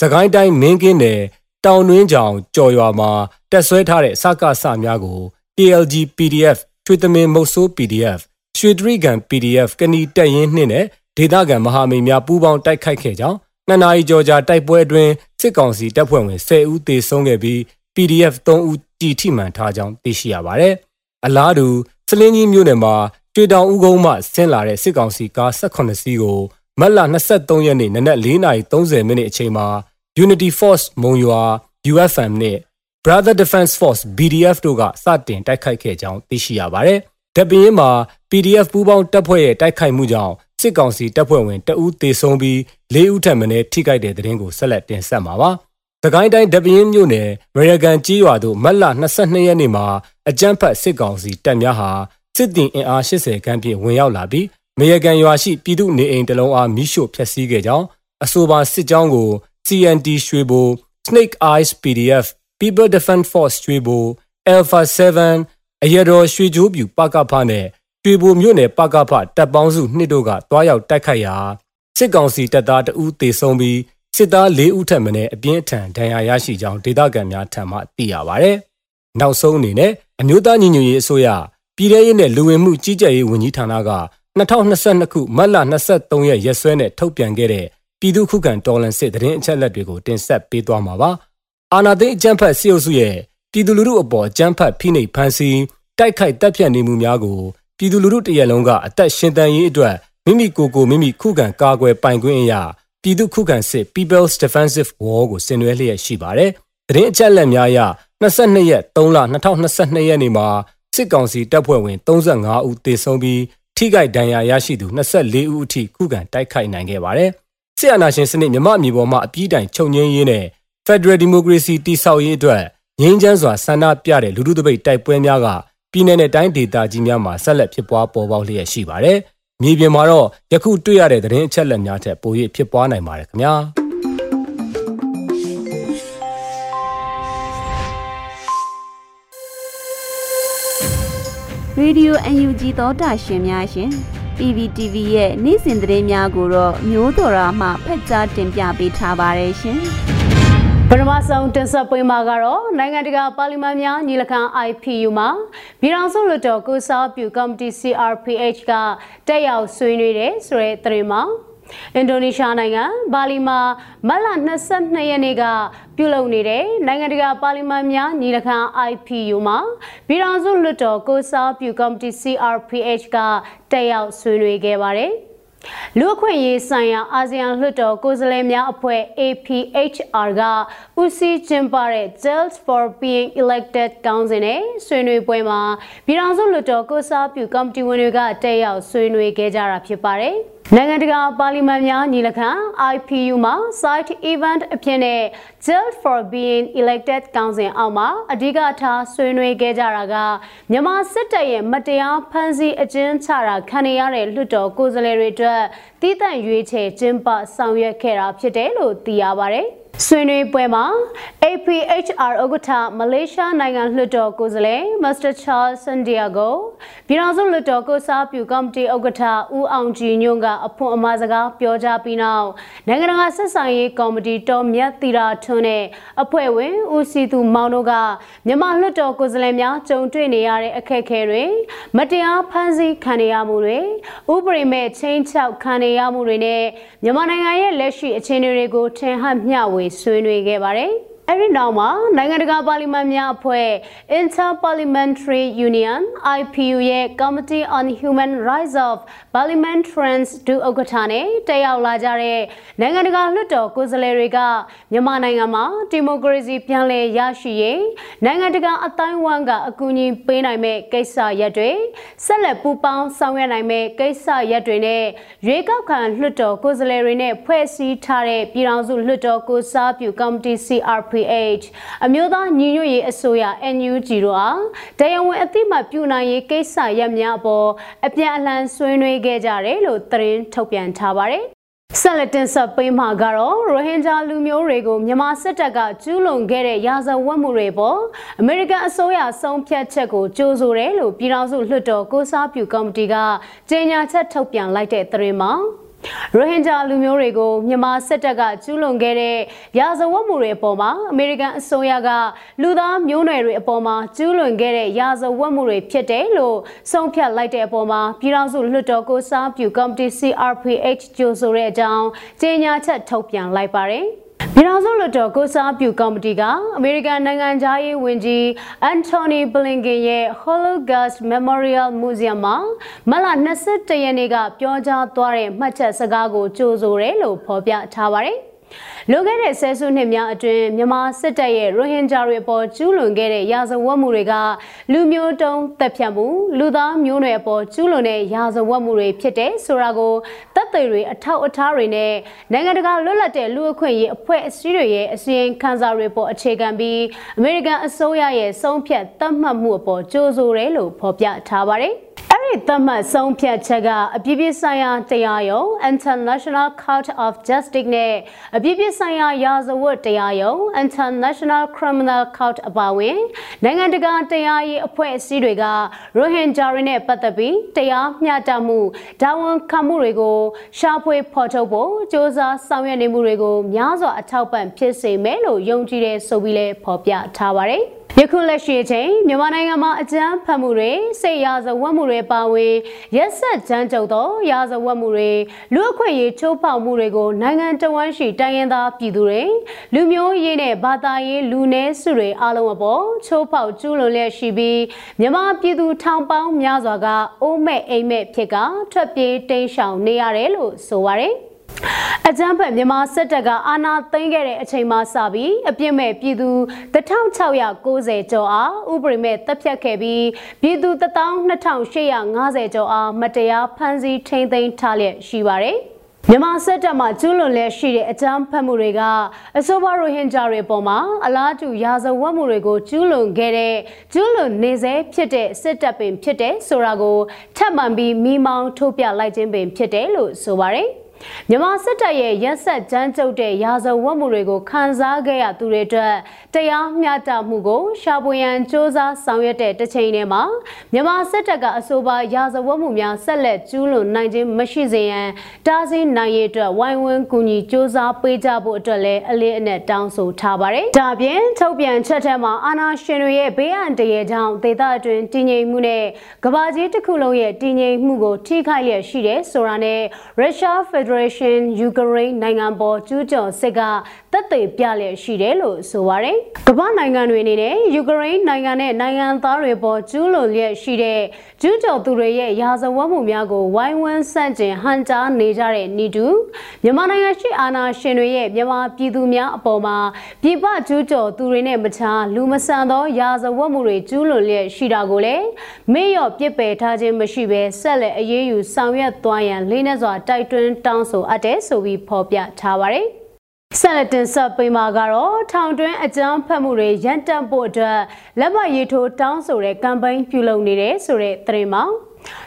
သခိုင်းတိုင်းမင်းကင်းနယ်တောင်တွင်းကြောင်ကြော်ရွာမှာတက်ဆွဲထားတဲ့စကစများကို TLG PDF ချွေသမင်မုတ်ဆိုး PDF ရွှေတရိကန် PDF ကဏီတက်ရင်နှင့်နဲ့ဒေသခံမဟာမိတ်များပူးပေါင်းတိုက်ခိုက်ခဲ့ကြောင်း နှစ်နာရီကျော်ကြာတိုက်ပွဲအတွင်းစစ်ကောင်စီတပ်ဖွဲ့ဝင်10ဦးသေဆုံးခဲ့ပြီး PDF 3ဦးကြီးထိမှန်ထားကြောင်းသိရှိရပါတယ်။အလားတူစလင်းကြီးမြို့နယ်မှာကျွေတောင်ဦးကုန်းမှဆင်းလာတဲ့စစ်ကောင်စီကား18စီးကိုမတ်လ23ရက်နေ့နနက်4:30မိနစ်အချိန်မှာ Unity Force မုံရွာ UFM နဲ့ Brother Defense Force BDF တို့ကစတင်တိုက်ခိုက်ခဲ့ကြောင်းသိရှိရပါတယ်။တပ်ပင်းမှာ PDF ပူးပေါင်းတပ်ဖွဲ့ရဲ့တိုက်ခိုက်မှုကြောင့် စစ်ကောင်စီတပ်ဖွဲ့ဝင်တအူးသေဆုံးပြီး၄ဦးထပ်မံထိခိုက်တဲ့တဲ့ရင်ကိုဆက်လက်တင်ဆက်မှာပါ။သကိုင်းတိုင်းဒပင်းမြို့နယ်အမေရိကန်ကြီးရွာသို့မတ်လ22ရက်နေ့မှာအကြမ်းဖက်စစ်ကောင်စီတပ်များဟာစစ်တင်အင်အား80ခန်းဖြင့်ဝင်ရောက်လာပြီးအမေရိကန်ရွာရှိပြည်သူနေအိမ်တလုံးအားမိရှို့ဖျက်ဆီးခဲ့ကြောင်းအဆိုပါစစ်ကြောင်းကို CND ရွှေဘို Snake Eyes PDF People Defense Force ရွှေဘို Alpha 7အရတော်ရွှေကြိုးပြူပကဖနဲ့ ရွှေဘိုမြို့နယ်ပကဖတပ်ပေါင်းစုနှစ်တို့ကတွားရောက်တိုက်ခိုက်ရာစစ်ကောင်စီတပ်သားတအူးသေဆုံးပြီးစစ်သား၄ဦးထပ်မံအပြင်းထန်ဒဏ်ရာရရှိကြောင်းဒေသခံများထံမှသိရပါဗျ။နောက်ဆုံးအနေနဲ့အမျိုးသားညီညွတ်ရေးအစိုးရပြည်ထရေးနဲ့လူဝင်မှုကြီးကြပ်ရေးဝန်ကြီးဌာနက2022ခုမတ်လ23ရက်ရက်စွဲနဲ့ထုတ်ပြန်ခဲ့တဲ့ပြည်သူခုခံတော်လှန်စစ်တရင်အချက်လက်တွေကိုတင်ဆက်ပေးသွားမှာပါ။အာဏာသိမ်းအကြမ်းဖက်စစ်အုပ်စုရဲ့ပြည်သူလူထုအပေါ်အကြမ်းဖက်ဖိနှိပ်ဖန်ဆီးတိုက်ခိုက်တပ်ဖြတ်နေမှုများကို ပြည်သူလူထုတရက်လုံးကအသက်ရှင်တန်ရေးအတွက်မိမိကိုယ်ကိုမိမိခုခံကာကွယ်ပိုင်ခွင့်အရာပြည်သူခုခံစစ် People's Defensive War ကိုဆင်နွှဲလျက်ရှိပါတယ်။တရင်အချက်လက်များအရ22ရက်3လ2022ရက်နေ့မှာစစ်ကောင်စီတပ်ဖွဲ့ဝင်35ဦးသေဆုံးပြီးထိခိုက်ဒဏ်ရာရရှိသူ24ဦးအထိခုခံတိုက်ခိုက်နိုင်ခဲ့ပါတယ်။စစ်အာဏာရှင်စနစ်မြမအမျိုးပေါ်မှာအပြည့်တိုင်ချုပ်ငင်းရေးနဲ့ Federal Democracy တည်ဆောက်ရေးအတွက်ငြိမ်းချမ်းစွာဆန္ဒပြတဲ့လူထုတပိတ်တိုက်ပွဲများက ပြည်내နဲ့တိုင်းဒေသကြီးများမှာဆက်လက်ဖြစ်ပွားပေါ်ပေါက်လျက်ရှိပါတယ်။မြေပြင်မှာတော့ယခုတွေ့ရတဲ့သတင်းအချက်အလက်များထက်ပို၍ဖြစ်ပွားနိုင်ပါတယ်ခင်ဗျာ။ Radio UNG သောတာရှင်များရှင် PPTV ရဲ့နေ့စဉ်သတင်းများကိုတော့မျိုးတော်ရာမှဖက်ကြားတင်ပြပေးထားပါတယ်ရှင် ပထမဆုံးတင်ဆက်ပေးမှာကတော့နိုင်ငံတကာပါလီမန်များညီလခံ IPU မှာပြည်ထောင်စုလွှတ်တော်ကိုစားပြုကော်မတီ CRPH ကတက်ရောက်ဆွေးနွေးတဲ့ဆိုတဲ့သတင်းမှာအင်ဒိုနီးရှားနိုင်ငံဘာလီမှာမတ်လ22ရက်နေ့ကပြုလုပ်နေတဲ့နိုင်ငံတကာပါလီမန်များညီလာခံ IPU မှာပြည်ထောင်စုလွှတ်တော်ကိုစားပြုကော်မတီ CRPH ကတက်ရောက်ဆွေးနွေးခဲ့ပါတယ်။ လူအခွင့်အရေးဆိုင်ရာအာဆီယံလွှတ်တော်ကိုယ်စားလှယ်များအဖွဲ့ APHR ကဦးစီးကျင်းပတဲ့ Dealt for Being Elected Council နဲ့ဆွေးနွေးပွဲမှာပြည်ထောင်စုလွှတ်တော်ကိုစားပြုကော်မတီဝင်တွေကတက်ရောက်ဆွေးနွေးခဲ့ကြတာဖြစ်ပါတယ်။ နိုင်ငံတကာပါလီမန်များညီလာခံ IPU မှာ site event အဖြစ်နဲ့ Jill for being elected council အောက်မှာအဓိကထားဆွေးနွေးခဲ့ကြတာကမြန်မာစစ်တပ်ရဲ့မတရားဖမ်းဆီးအကျဉ်းချတာခံရတဲ့လွှတ်တော်ကိုယ်စားလှယ်တွေအတွက်တည်တံ့ရွေးချယ်ကျင်းပဆောင်ရွက်ခဲ့တာဖြစ်တယ်လို့သိရပါဗျ။ဆွေးနွေးပွဲမှာ APHR ဥက္ကဋ္ဌမလေးရှားနိုင်ငံလွှတ်တော်ကိုယ်စားလှယ် Mr. Charles Santiago ပြည်ထောင်စုလွှတ်တော်ကိုစားပြုကော်မတီဥက္ကဋ္ဌဦးအောင်ကြည်ညွန့်ကအဖွင့်အမှာစကားပြောကြားပြီးနောက်နိုင်ငံတကာဆက်ဆံရေးကော်မတီတော်မြတ်သီရာထွန်းနဲ့အဖွဲ့ဝင်ဦးစီသူမောင်တို့ကမြန်မာလွှတ်တော်ကိုယ်စားလှယ်များကြုံတွေ့နေရတဲ့အခက်အခဲတွေမတရားဖမ်းဆီးခံရမှုတွေဥပဒေမဲ့ချင်းချောက်ခံရမှုတွေနဲ့မြန်မာနိုင်ငံရဲ့လက်ရှိအခြေအနေတွေကိုထင်ဟပ်မျှဝေဆွေးနွေးခဲ့ပါတယ်။ အဲ့ဒီနောက်မှာနိုင်ငံတကာပါလီမန်များအဖွဲ့ Inter-Parliamentary Union IPU ရဲ့ Committee on Human Rights of Parliamentarians ဒုဥက္ကဋ္ဌနဲ့တက်ရောက်လာကြတဲ့နိုင်ငံတကာလွှတ်တော်ကိုယ်စားလှယ်တွေကမြန်မာနိုင်ငံမှာဒီမိုကရေစီပြန်လည်ရရှိရေးနိုင်ငံတကာအတိုင်းအဝန်းကအကူအညီပေးနိုင်မဲ့ကိစ္စရပ်တွေဆက်လက်ပူးပေါင်းဆောင်ရွက်နိုင်မဲ့ကိစ္စရပ်တွေနဲ့ရွေးကောက်ခံလွှတ်တော်ကိုယ်စားလှယ်တွေနဲ့ဖွဲ့စည်းထားတဲ့ပြည်ထောင်စုလွှတ်တော်ကိုစားပြုကော်မတီ CRP CRPH အမျိုးသားညီညွတ်ရေးအစိုးရ NUG တို့အားတရားဝင်အသိမှပြုနိုင်ရေးကိစ္စရပ်များအပေါ်အပြန်အလှန်ဆွေးနွေးခဲ့ကြတယ်လို့သတင်းထုတ်ပြန်ထားပါတယ်ဆက်လက်တင်ဆက်ပေးမှာကတော့ရိုဟင်ဂျာလူမျိုးတွေကိုမြန်မာစစ်တပ်ကကျူးလွန်ခဲ့တဲ့ရာဇဝတ်မှုတွေပေါ်အမေရိကန်အစိုးရဆုံးဖြတ်ချက်ကိုကြိုးဆိုတယ်လို့ပြည်ထောင်စုလွှတ်တော်ကိုစားပြုကော်မတီကကြေညာချက်ထုတ်ပြန်လိုက်တဲ့သတင်းမှာ ရိုဟင်ဂျာလူမျိုးတွေကိုမြန်မာစစ်တပ်ကကျူးလွန်ခဲ့တဲ့ရာဇဝတ်မှုတွေအပေါ်မှာအမေရိကန်အစိုးရကလူသားမျိုးနွယ်တွေအပေါ်မှာကျူးလွန်ခဲ့တဲ့ရာဇဝတ်မှုတွေဖြစ်တယ်လို့ဆုံးဖြတ်လိုက်တဲ့အပေါ်မှာပြည်ထောင်စုလွှတ်တော်ကိုစားပြုကော်မတီ CRPH ကြိုဆိုတဲ့အကြောင်းကြေညာချက်ထုတ်ပြန်လိုက်ပါတယ်။ ပြည်ထောင်စုလွှတ်တော်ကိုစားပြုကော်မတီကအမေရိကန်နိုင်ငံသားရေးဝန်ကြီးအန်တိုနီဘလင်ကင်ရဲ့ Holocaust Memorial Museum မှာမလ21ရက်နေ့ကပြောကြားသွားတဲ့မှတ်ချက်စကားကိုကြိုဆိုတယ်လို့ဖော်ပြထားပါတယ်။ လွန်ခဲ့တဲ့ဆယ်စုနှစ်များအတွင်းမြန်မာစစ်တပ်ရဲ့ရိုဟင်ဂျာတွေအပေါ်ကျူးလွန်ခဲ့တဲ့ရာဇဝတ်မှုတွေကလူမျိုးတုံးတပ်ဖြတ်မှုလူသားမျိုးနွယ်အပေါ်ကျူးလွန်တဲ့ရာဇဝတ်မှုတွေဖြစ်တဲ့ဆိုတာကိုတပ်တွေတွေအထောက်အထားတွေနဲ့နိုင်ငံတကာလွတ်လပ်တဲ့လူအခွင့်အရေးအဖွဲ့အစည်းတွေရဲ့အစီရင်ခံစာတွေပေါ်အခြေခံပြီးအမေရိကန်အစိုးရရဲ့ဆုံးဖြတ်သတ်မှတ်မှုအပေါ်ကြိုးဆိုတယ်လို့ဖော်ပြထားပါတယ်။ အဲ့ဒီသတ်မှတ်ဆုံးဖြတ်ချက်ကအပြည့်ပြည့်ဆိုင်ရာတရားရုံး International Court of Justice နဲ့အပြည့်ပြည့်ဆိုင်ရာရာဇဝတ်တရားရုံး International Criminal Court အပါအဝင်နိုင်ငံတကာတရားရေးအဖွဲ့အစည်းတွေကရိုဟင်ဂျာတွေနဲ့ပတ်သက်ပြီးတရားမျှတမှုဒါဝန်ခံမှုတွေကိုရှာဖွေဖော်ထုတ်ဖို့စ조사ဆောင်ရွက်နေမှုတွေကိုများစွာအထောက်ပံ့ဖြစ်စေမယ်လို့ယုံကြည်တဲ့ဆိုပြီးလဲဖော်ပြထားပါတယ်။ ယခုလက်ရှိအချိန်မြန်မာနိုင်ငံမှာအကြမ်းဖက်မှုတွေစိတ်ရာဇဝတ်မှုတွေပါဝင်ရက်ဆက်ကြမ်းကြုတ်သောရာဇဝတ်မှုတွေလူအခွင့်အရေးချိုးဖောက်မှုတွေကိုနိုင်ငံတော်ဝန်ရှိတိုင်းရင်းသားပြည်သူတွေလူမျိုးရေးနဲ့ဘာသာရေးလူနည်းစုတွေအားလုံးအပေါ်ချိုးဖောက်ကျူးလွန်လျက်ရှိပြီးမြန်မာပြည်သူထောင်ပေါင်းများစွာကအိုးမဲ့အိမ်မဲ့ဖြစ်ကထွက်ပြေးတိမ်းရှောင်နေရတယ်လို့ဆိုပါရယ် အကြမ်းဖက်မြန်မာစစ်တပ်ကအာဏာသိမ်းခဲ့တဲ့အချိန်မှစပြီးအပြစ်မဲ့ပြည်သူ1690ကျော်အားဥပဒေမဲ့တပ်ဖြတ်ခဲ့ပြီးပြည်သူ12850ကျော်အားမတရားဖမ်းဆီးထိန်းသိမ်းထားလျက်ရှိပါတယ်။မြန်မာစစ်တပ်မှကျူးလွန်လျက်ရှိတဲ့အကြမ်းဖက်မှုတွေကအဆိုပါရိုဟင်ဂျာတွေပေါ်မှာအလားတူရာဇဝတ်မှုတွေကိုကျူးလွန်ခဲ့တဲ့ကျူးလွန်နေစေဖြစ်တဲ့စစ်တပ်ပင်ဖြစ်တဲ့ဆိုတာကိုထပ်မံပြီးမိမောင်းထုတ်ပြလိုက်ခြင်းပင်ဖြစ်တယ်လို့ဆိုပါတယ်။ မြန်မာစစ်တပ်ရဲ့ရက်ဆက်ကြမ်းကြုတ်တဲ့ရာဇဝတ်မှုတွေကိုခံစားခဲ့ရသူတွေအတွက်တရားမျှတမှုကိုရှာဖွေရန်စ조사ဆောင်ရွက်တဲ့တစ်ချိန်တည်းမှာမြန်မာစစ်တပ်ကအဆိုပါရာဇဝတ်မှုများဆက်လက်ကျူးလွန်နိုင်ခြင်းမရှိစေရန်တားဆီးနိုင်ရေးအတွက်ဝိုင်းဝန်းကူညီစ조사ပေးကြဖို့အတွက်လည်းအလေးအနက်တောင်းဆိုထားပါတယ်။ဒါပြင်ထုတ်ပြန်ချက်ထဲမှာအာဏာရှင်တွေရဲ့ဘေးအန္တရာယ်ကြောင့်ဒေသအတွင်းတည်ငြိမ်မှုနဲ့ကမ္ဘာကြီးတစ်ခုလုံးရဲ့တည်ငြိမ်မှုကိုထိခိုက်လျက်ရှိတယ်ဆိုတာနဲ့ရုရှားဖက် ဒရယ်ရှင်းယူကရိန်းနိုင်ငံပေါ်ကျူးကျော်စစ်ကတပ်သိပြလျက်ရှိတယ်လို့ဆိုပါရယ်ကမ္ဘာနိုင်ငံတွေအနေနဲ့ယူကရိန်းနိုင်ငံနဲ့နိုင်ငံသားတွေပေါ်ကျူးလွန်လျက်ရှိတဲ့ကျူးကျော်သူတွေရဲ့ရာဇဝတ်မှုများကိုဝိုင်းဝန်းဆန့်ကျင်ဟန်တာနေကြတဲ့နေတူမြန်မာနိုင်ငံရှိအာဏာရှင်တွေရဲ့မြန်မာပြည်သူများအပေါ်မှာပြည်ပကျူးကျော်သူတွေနဲ့မခြားလူမဆန်သောရာဇဝတ်မှုတွေကျူးလွန်လျက်ရှိတာကိုလည်းမေ့လျော့ပြစ်ပယ်ထားခြင်းမရှိဘဲဆက်လက်အရေးယူဆောင်ရွက်သွားရန်လေးနက်စွာတိုက်တွန်းတောင်းဆိုအပ်တယ်ဆိုပြီးဖော်ပြထားပါတယ်။ဆက်လက်တင်ဆက်ပေးမှာကတော့ထောင်တွင်းအကြမ်းဖက်မှုတွေရန်တန့်ဖို့အတွက်လက်မှတ်ရေးထိုးတောင်းဆိုတဲ့ကမ်ပိန်းပြုလုပ်နေတဲ့ဆိုတဲ့သတင်းမှာ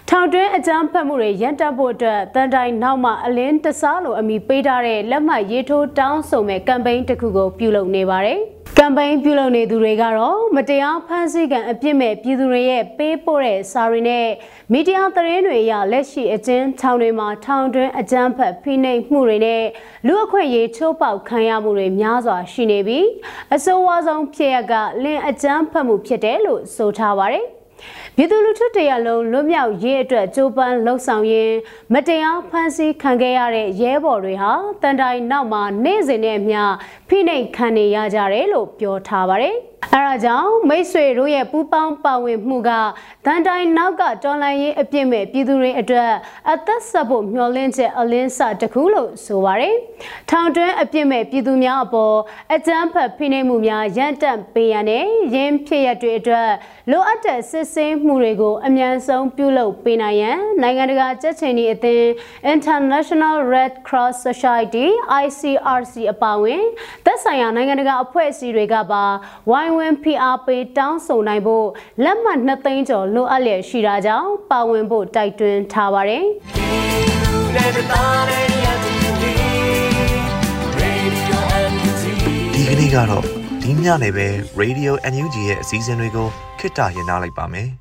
ထောင်တွင်းအကြမ်းဖက်မှုတွေရန်တပ်ဖို့အတွက်တန်တိုင်နောက်မှအလင်းတစားလိုအမိပေးထားတဲ့လက်မှတ်ရေးထိုးတောင်းဆိုမဲ့ကမ်ပိန်းတစ်ခုကိုပြုလုပ်နေပါတယ်။ကမ်ပိန်းပြုလုပ်နေသူတွေကတော့မတရားဖမ်းဆီးခံအပြစ်မဲ့ပြည်သူတွေရဲ့ပေးပို့တဲ့စာတွေနဲ့မီဒီယာသတင်းတွေအရလက်ရှိအကျဉ်းထောင်တွေမှာထောင်တွင်းအကြမ်းဖက်ဖိနှိပ်မှုတွေနဲ့လူအခွင့်အရေးချိုးဖောက်ခံရမှုတွေများစွာရှိနေပြီးအဆိုးဝါးဆုံးဖြစ်ရကလင်းအကြမ်းဖက်မှုဖြစ်တယ်လို့ဆိုထားပါတယ်။ ပြည်သူလူထုတရလုံးလွတ်မြောက်ရေးအတွက်ကြိုးပမ်းလှုပ်ဆောင်ရင်းမတရားဖမ်းဆီးခံခဲ့ရတဲ့ရဲဘော်တွေဟာတန်တိုင်နောက်မှာနေ့စဉ်နဲ့မျှဖိနှိပ်ခံနေရကြတယ်လို့ပြောထားပါတယ်။ အဲဒါကြောင့်မိတ်ဆွေတို့ရဲ့ပူးပေါင်းပါဝင်မှုကတန်တိုင်နောက်ကတော်လှန်ရေးအပြစ်မဲ့ပြည်သူတွေအတွက်အသက်ဆက်ဖို့မျှော်လင့်ချက်အလင်းစတစ်ခုလို့ဆိုပါတယ်။ထောင်တွင်းအပြစ်မဲ့ပြည်သူများအပေါ်အကြမ်းဖက်ဖိနှိပ်မှုများရန်တပ်ပေးရတဲ့ရင်းဖြစ်ရတွေအတွက်လိုအပ်တဲ့စစ်ဆေးမှုတွေကိုအမြန်ဆုံးပြုလုပ်ပေးနိုင်ရန်နိုင်ငံတကာကြက်ချင်ဒီအသင်း International Red Cross Society ICRC အပါအဝင်သက်ဆိုင်ရာနိုင်ငံတကာအဖွဲ့အစည်းတွေကပါဝိုင်းဝန်းဖိအားပေးတောင်းဆိုနိုင်ဖို့လက်မှတ်2သိန်းကျော်လိုအပ်လျက်ရှိတာကြောင့်ပါဝင်ဖို့တိုက်တွန်းထားပါတယ်။ဒီကနေ့ကတော့ဒီညနေပဲ Radio NUG ရဲ့အစည်းအဝေးကိုခਿੱတရနာလိုက်ပါမယ်။